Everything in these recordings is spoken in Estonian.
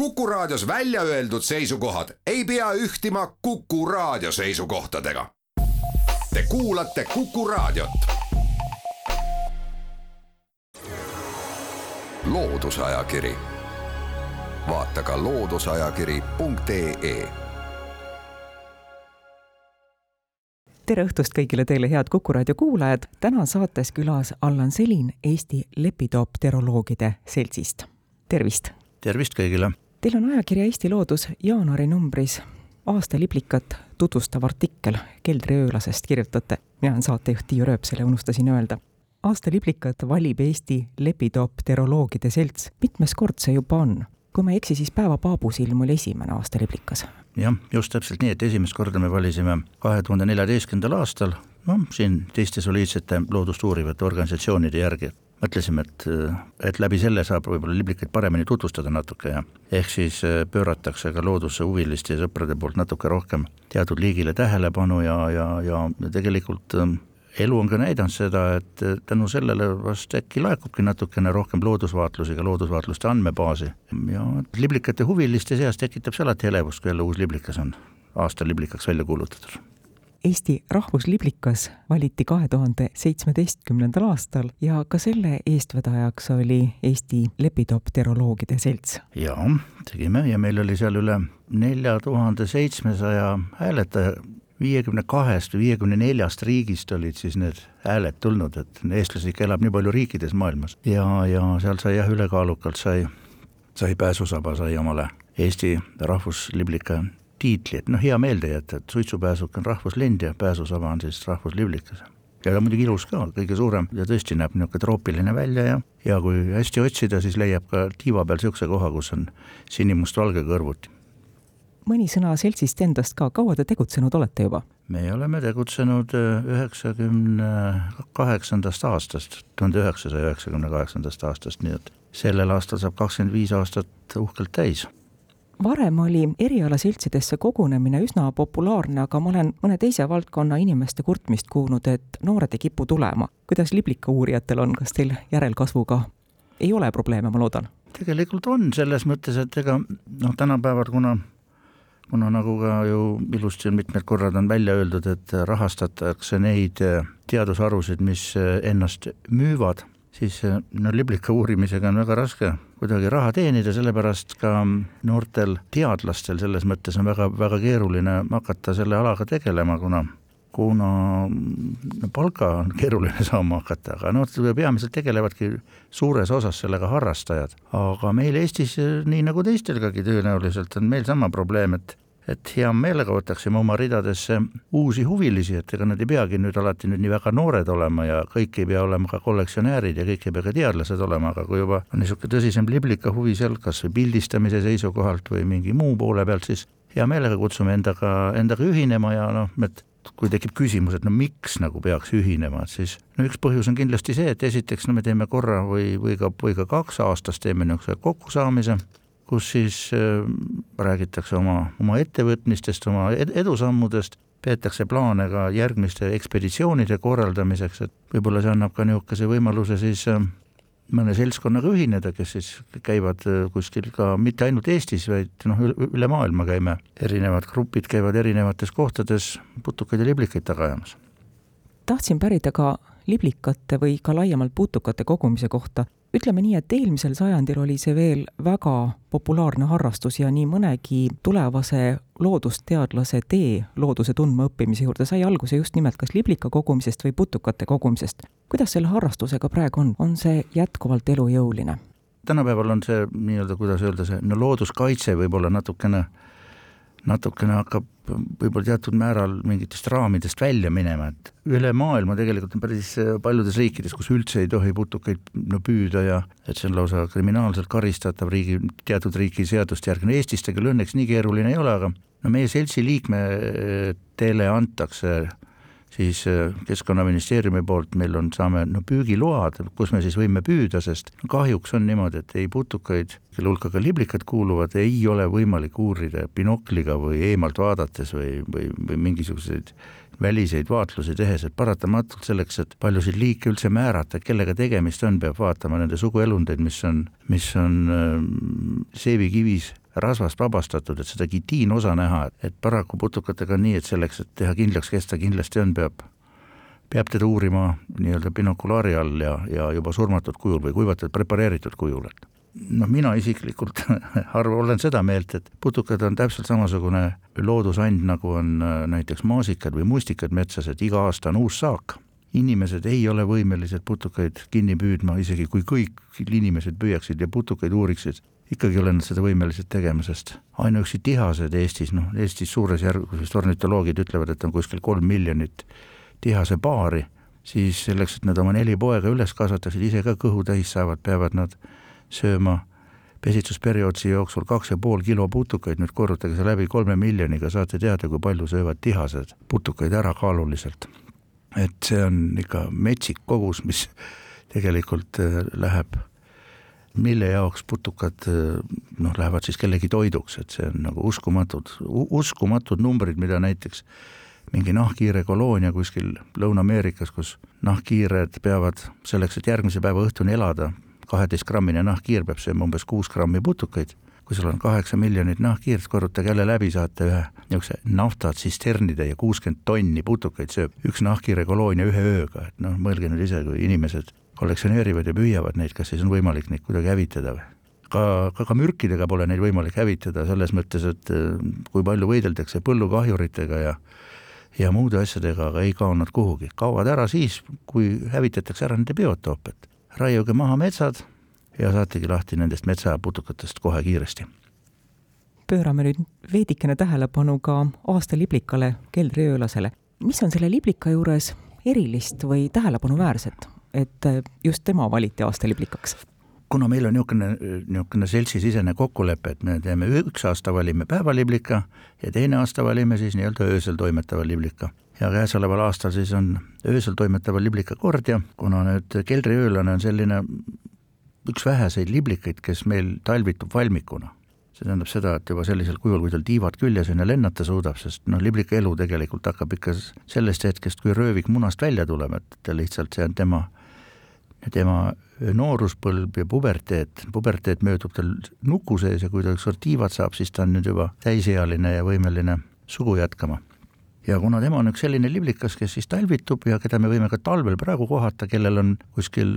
Kuku Raadios välja öeldud seisukohad ei pea ühtima Kuku Raadio seisukohtadega. Te kuulate Kuku Raadiot. loodusajakiri, vaata ka looduseajakiri.ee tere õhtust kõigile teile, head Kuku raadio kuulajad. täna saates külas Allan Selin Eesti lepidopteroloogide seltsist. tervist! tervist kõigile! Teil on ajakirja Eesti Loodus jaanuari numbris aastaliblikat tutvustav artikkel Keldriöölasest kirjutate. mina olen saatejuht Tiiu Rööpsel ja unustasin öelda. aastaliblikat valib Eesti lepidopteroloogide selts. mitmes kord see juba on? kui ma ei eksi, siis Päeva Paabusilm oli esimene aastaliblikas. jah, just täpselt nii, et esimest korda me valisime kahe tuhande neljateistkümnendal aastal, noh, siin teiste soliidsete loodust uurivate organisatsioonide järgi mõtlesime, et, et läbi selle saab võib-olla liblikaid paremini tutvustada natuke ja ehk siis äh, pööratakse ka looduse huviliste ja sõprade poolt natuke rohkem teatud liigile tähelepanu ja, ja, ja tegelikult ähm, elu on ka näidanud seda, et äh, tänu sellele vast äkki laekubki natukene rohkem loodusvaatlusi, ka loodusvaatluste andmebaasi. Ja liblikate huviliste seas tekitab see alati elevust, kui jälle uus liblikas on aasta liblikaks välja kuulutatud Eesti rahvusliblikas valiti kahe tuhande seitsmeteistkümnendal aastal ja ka selle eestvedajaks oli Eesti lepidopteroloogide selts. jaa, tegime ja meil oli seal üle nelja tuhande seitsmesaja hääletaja, viiekümne kahest või viiekümne neljast riigist olid siis need hääled tulnud, et eestlasi ikka elab nii palju riikides maailmas ja, ja seal sai jah, ülekaalukalt sai, sai pääsusaba, sai omale Eesti rahvusliblika tiitli, et noh, hea meelde jätta, et suitsupääsuk on rahvuslind ja pääsusaba on siis rahvusliblikas. ja ta muidugi ilus ka, kõige suurem ja tõesti näeb niisugune troopiline välja ja, ja kui hästi otsida, siis leiab ka tiiva peal niisuguse koha, kus on sinimustvalge kõrvuti. mõni sõna seltsist endast ka, kaua te tegutsenud olete juba? me oleme tegutsenud äh, üheksakümne kaheksandast aastast, tuhande üheksasaja üheksakümne kaheksandast aastast, nii et sellel aastal saab kakskümmend viis aastat uhkelt täis varem oli erialaseltsidesse kogunemine üsna populaarne, aga ma olen mõne teise valdkonna inimeste kurtmist kuulnud, et noored ei kipu tulema. kuidas liblikauurijatel on, kas teil järelkasvuga ei ole probleeme, ma loodan? tegelikult on, selles mõttes, et ega noh, tänapäeval, kuna kuna nagu ka ju ilusti on mitmed korrad on välja öeldud, et rahastatakse neid teadusharusid, mis ennast müüvad siis äh, no liblika uurimisega on väga raske kuidagi raha teenida, sellepärast ka noortel teadlastel selles mõttes on väga, väga keeruline hakata selle alaga tegelema, kuna kuna no palka on keeruline saama hakata, aga noh, peamiselt tegelevadki suures osas sellega harrastajad. aga meil Eestis, nii nagu teistelgi tõenäoliselt, on meil sama probleem, et et hea meelega võtaksime oma ridadesse uusi huvilisi, et ega nad ei peagi nüüd alati nüüd nii väga noored olema ja kõik ei pea olema ka kollektsionäärid ja kõik ei pea ka teadlased olema, aga kui juba on niisugune tõsisem liblika huvi seal, kas või pildistamise seisukohalt või mingi muu poole pealt, siis hea meelega kutsume endaga, endaga ühinema ja noh, et kui tekib küsimus, et no miks nagu peaks ühinema, et siis no üks põhjus on kindlasti see, et esiteks no me teeme korra või, või ka, või ka kaks aastas teeme niisuguse kokkusaamise kus siis äh, räägitakse oma, oma ettevõtmistest, oma edusammudest, peetakse plaane ka järgmiste ekspeditsioonide korraldamiseks, et võib-olla see annab ka niisuguse võimaluse siis äh, mõne seltskonnaga ühineda, kes siis käivad äh, kuskil ka mitte ainult Eestis, vaid noh, üle maailma käime, erinevad grupid käivad erinevates kohtades putukaid ja liblikaid taga ajamas. tahtsin pärida ka liblikate või ka laiemalt putukate kogumise kohta ütleme nii, et eelmisel sajandil oli see veel väga populaarne harrastus ja nii mõnegi tulevase loodusteadlase tee looduse tundmaõppimise juurde sai alguse just nimelt kas liblika kogumisest või putukate kogumisest. kuidas selle harrastusega praegu on, on see jätkuvalt elujõuline? tänapäeval on see nii-öelda, kuidas öelda, see no looduskaitse võib-olla natukene natukene hakkab võib-olla teatud määral mingitest raamidest välja minema, et üle maailma tegelikult on päris paljudes riikides, kus üldse ei tohi putukaid no püüda ja et see on lausa kriminaalselt karistatav riigi, teatud riigi seaduste järgi, no Eestis ta küll õnneks nii keeruline ei ole, aga no meie seltsi liikmetele antakse siis äh, Keskkonnaministeeriumi poolt meil on, saame no püügiload, kus me siis võime püüda, sest kahjuks on niimoodi, et ei putukaid, kelle hulka ka liblikad kuuluvad, ei ole võimalik uurida binokliga või eemalt vaadates või, või, või mingisuguseid väliseid vaatlusi tehes, et paratamatult selleks, et paljusid liike üldse määrata, kellega tegemist on, peab vaatama nende suguelundeid, mis on, mis on äh, seevikivis rasvast vabastatud, et seda kitiinosa näha, et paraku putukatega on nii, et selleks, et teha kindlaks, kes ta kindlasti on, peab peab teda uurima nii-öelda binokulaari all ja, ja juba surmatud kujul või kuivatud, prepareeritud kujul, et noh, mina isiklikult arvan, olen seda meelt, et putukad on täpselt samasugune loodusand, nagu on äh, näiteks maasikad või mustikad metsas, et iga aasta on uus saak. inimesed ei ole võimelised putukaid kinni püüdma, isegi kui kõik inimesed püüaksid ja putukaid uuriksid, ikkagi ei ole nad seda võimelised tegema, sest ainuüksi tihased Eestis, noh, Eestis suures järgus ornitoloogid ütlevad, et on kuskil kolm miljonit tihase paari, siis selleks, et nad oma neli poega üles kasvataksid, ise ka kõhu täis saavad, peavad nad sööma pesitsusperioodi jooksul kaks ja pool kilo putukaid, nüüd korrutage see läbi kolme miljoniga, saate teada, kui palju söövad tihased putukaid ära kaaluliselt. et see on ikka metsik kogus, mis tegelikult äh, läheb, mille jaoks putukad äh, noh, lähevad siis kellegi toiduks, et see on nagu uskumatud, uskumatud numbrid, mida näiteks mingi nahkhiire koloonia kuskil Lõuna-Ameerikas, kus nahkhiired peavad selleks, et järgmise päeva õhtuni elada, kaheteistgrammine nahkhiir peab sööma umbes kuus grammi putukaid. kui sul on kaheksa miljonit nahkhiirt, korrutage jälle läbi, saate ühe niisuguse naftatsisternide ja kuuskümmend tonni putukaid sööb üks nahkhiire koloonia ühe ööga, et noh, mõelge nüüd ise, kui inimesed kollektsioneerivad ja püüavad neid, kas siis on võimalik neid kuidagi hävitada või? ka, ka, ka mürkidega pole neid võimalik hävitada, selles mõttes, et eh, kui palju võideldakse põllukahjuritega ja ja muude asjadega, aga ei kao nad kuhugi, kaovad ära siis, kui hävitatakse ära nende biotoop, et raiuge maha metsad ja saategi lahti nendest metsaputukatest kohe kiiresti. pöörame nüüd veidikene tähelepanu ka aastaliblikale keldriöölasele. mis on selle liblika juures erilist või tähelepanuväärset, et just tema valiti aastaliblikaks? kuna meil on niisugune, niisugune seltsisisene kokkulepe, et me teeme üks aasta valime päevaliblika ja teine aasta valime siis nii-öelda öösel toimetava liblika. ja käesoleval aastal siis on öösel toimetava liblika kord ja kuna nüüd keldriöölane on selline üks väheseid liblikaid, kes meil talvitub valmikuna, see tähendab seda, et juba sellisel kujul, kui tal tiivad küljes on ja lennata suudab, sest noh, liblika elu tegelikult hakkab ikka sellest hetkest, kui röövik munast välja tuleb, et lihtsalt, see on tema tema nooruspõlv ja puberteet, puberteet möödub tal nuku sees ja kui ta ükskord tiivad saab, siis ta on nüüd juba täisealine ja võimeline sugu jätkama. ja kuna tema on üks selline liblikas, kes siis talvitub ja keda me võime ka talvel praegu kohata, kellel on kuskil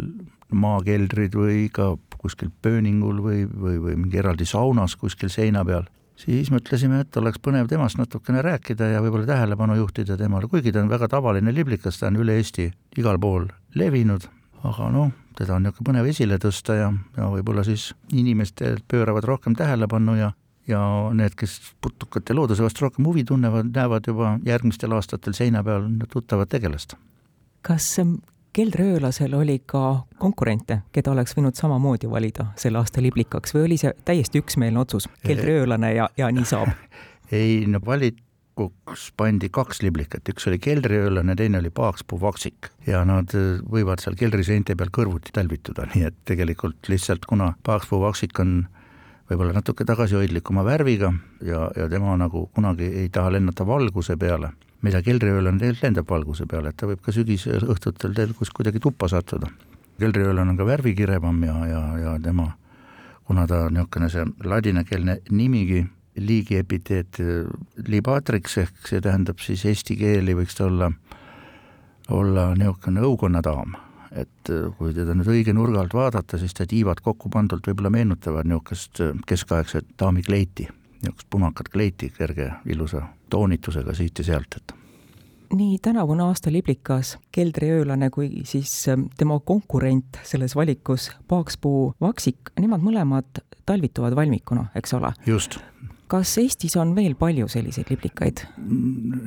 maakeldrid või ka kuskil pööningul või, või, või mingi eraldi saunas kuskil seina peal, siis mõtlesime, et oleks põnev temast natukene rääkida ja võib-olla tähelepanu juhtida temale, kuigi ta on väga tavaline liblikas, ta on üle Eesti igal pool levinud aga noh, teda on niisugune põnev esile tõsta ja, ja võib-olla siis inimestel pööravad rohkem tähelepanu ja ja need, kes putukate looduse vastu rohkem huvi tunnevad, näevad juba järgmistel aastatel seina peal tuttavat tegelast. kas ähm, keldriöölasel oli ka konkurente, keda oleks võinud samamoodi valida selle aasta liblikaks või oli see täiesti üksmeelne otsus, keldriöölane ja, ja nii saab? ei no valit-, kokku pandi kaks liblikat, üks oli keldriöölane, teine oli paakspuu vaksik ja nad äh, võivad seal keldriseinte peal kõrvuti talvituda, nii et tegelikult lihtsalt kuna paakspuu vaksik on võib-olla natuke tagasihoidlikuma värviga ja, ja tema nagu kunagi ei taha lennata valguse peale, mida keldriöölane tegelikult lendab valguse peale, et ta võib ka sügisõhtutel teil kus kuidagi tuppa sattuda. keldriöölane on ka värvikirevam ja, ja, ja tema, kuna ta niisugune see ladinakeelne nimigi liigi epiteet libatrix ehk see tähendab siis eesti keeli võiks ta olla, olla niisugune õukonnadaam, et äh, kui teda nüüd õige nurga alt vaadata, siis ta tiivad kokku pandult võib-olla meenutavad niisugust äh, keskaegset daamikleiti, niisugust punakat kleiti kerge ilusa toonitusega siit ja sealt, et. Nii tänavune aasta liblikas. Keldriöölane kui siis tema konkurent selles valikus Paakspuu Vaksik, nemad mõlemad talvituvad valmikuna, eks ole? just kas Eestis on veel palju selliseid liblikaid?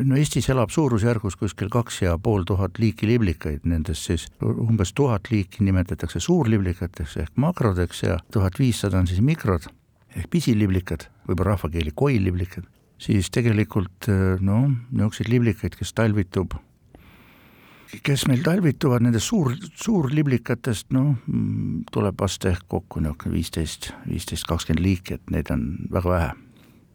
no Eestis elab suurusjärgus kuskil kaks ja pool tuhat liiki liblikaid, nendest siis umbes tuhat liiki nimetatakse suurliblikateks ehk makrodeks ja tuhat viissada on siis mikrod ehk pisiliblikad, võib-olla rahvakeeli koilliblikad, siis tegelikult noh, niisuguseid liblikaid, kes talvitub kes meil talvituvad nendest suur, suurliblikatest, noh, tuleb vast ehk kokku niisugune viisteist, viisteist, kakskümmend liiki, et neid on väga vähe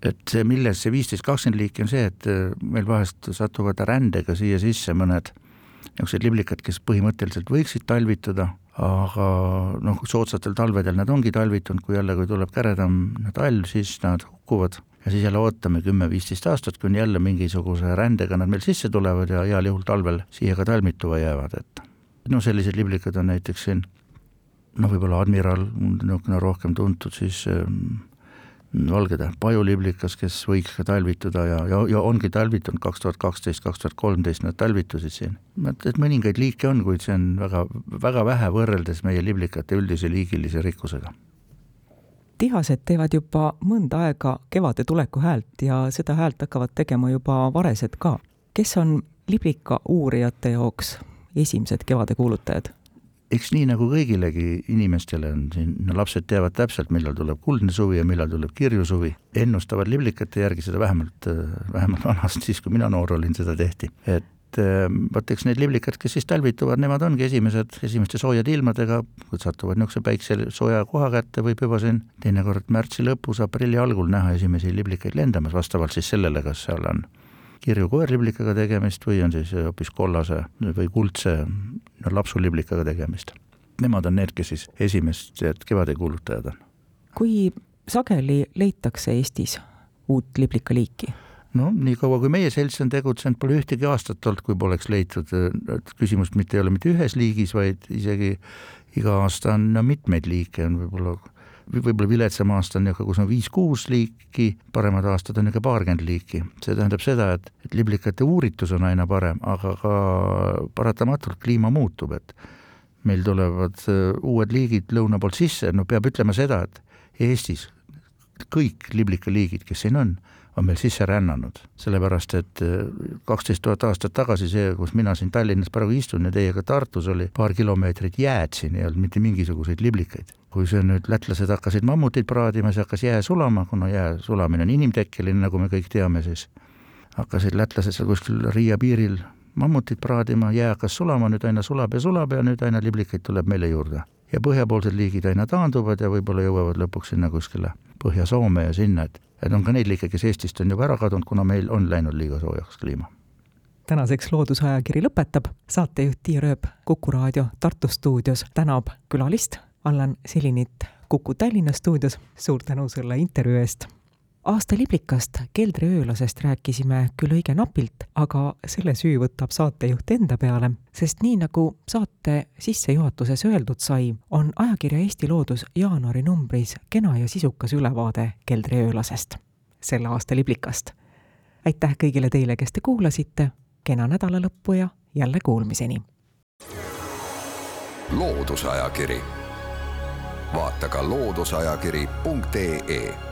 et see, milles see viisteist, kakskümmend liiki on see, et äh, meil vahest satuvad rändega siia sisse mõned niisugused liblikad, kes põhimõtteliselt võiksid talvitada, aga noh, soodsatel talvedel nad ongi talvitunud, kui jälle, kui tuleb käredam talv, siis nad hukkuvad. Ja siis jälle ootame kümme-viisteist aastat, kuni jälle mingisuguse rändega nad meil sisse tulevad ja heal juhul talvel siia ka talmituma jäävad, et no sellised liblikad on näiteks siin noh, võib-olla Admiral, niisugune rohkem tuntud siis ähm, valgetäht pajuliblikas, kes võiks ka talvituda ja, ja, ja ongi talvitunud kaks tuhat kaksteist, kaks tuhat kolmteist nad talvitusid siin. et mõningaid liike on, kuid see on väga, väga vähe võrreldes meie liblikate üldise liigilise rikkusega tihased teevad juba mõnda aega kevade tuleku häält ja seda häält hakkavad tegema juba varesed ka. kes on liblika uurijate jaoks esimesed kevade kuulutajad? Eks nii nagu kõigilegi inimestele on siin, no lapsed teavad täpselt, millal tuleb kuldne suvi ja millal tuleb kirju suvi. ennustavad liblikate järgi seda vähemalt, vähemalt vanasti, siis kui mina noor olin, seda tehti. et ehm, vot eks need liblikad, kes siis talvituvad, nemad ongi esimesed, esimeste soojade ilmadega, kui satuvad niisuguse päikse sooja koha kätte, võib juba siin teinekord märtsi lõpus, aprilli algul näha esimesi liblikaid lendamas, vastavalt siis sellele, kas seal on kirju koerliblikaga tegemist või on siis hoopis kollase või kuldse lapsuliblikaga tegemist. Nemad on need, kes siis esimesed kevadekuulutajad on. kui sageli leitakse Eestis uut liblikaliiki? no niikaua, kui meie selts on tegutsenud, pole ühtegi aastat olnud, kui poleks leitud, et küsimus mitte ei ole mitte ühes liigis, vaid isegi iga aasta on no, mitmeid liike, on võib-olla võib-olla viletsam aasta on niisugune, kus on viis-kuus liiki, paremad aastad on niisugune paarkümmend liiki. see tähendab seda, et, et liblikate uuritus on aina parem, aga ka paratamatult kliima muutub, et meil tulevad äh, uued liigid lõuna poolt sisse, no peab ütlema seda, et Eestis kõik liblikaliigid, kes siin on, on meil sisse rännanud, sellepärast et äh, kaksteist tuhat aastat tagasi see, kus mina siin Tallinnas praegu istun ja teiega Tartus, oli paar kilomeetrit jääd siin, ei olnud mitte mingisuguseid liblikaid. kui see nüüd, lätlased hakkasid mammuteid praadima, siis hakkas jää sulama, kuna jää sulamine on inimtekkeline, nagu me kõik teame, siis hakkasid lätlased seal kuskil Riia piiril mammutit praadima, jää hakkas sulama, nüüd aina sulab ja sulab ja nüüd aina liblikaid tuleb meile juurde. ja põhjapoolsed liigid aina taanduvad ja võib-olla jõuavad lõpuks sinna kuskile Põhja-Soome ja sinna, et et on ka neid liike, kes Eestist on juba ära kadunud, kuna meil on läinud liiga soojaks kliima. tänaseks Loodusajakiri lõpetab, saatejuht Tiia Rööp Kuku raadio Tartu stuudios tänab külalist Allan Selinit Kuku Tallinna stuudios, suur tänu sulle intervjuu eest aasta liblikast keldriöölasest rääkisime küll õige napilt, aga selle süü võtab saatejuht enda peale, sest nii nagu saate sissejuhatuses öeldud sai, on ajakirja Eesti Loodus jaanuari numbris kena ja sisukas ülevaade keldriöölasest, selle aasta liblikast. aitäh kõigile teile, kes te kuulasite, kena nädalalõppu ja jälle kuulmiseni! loodusajakiri, vaata ka looduseajakiri.ee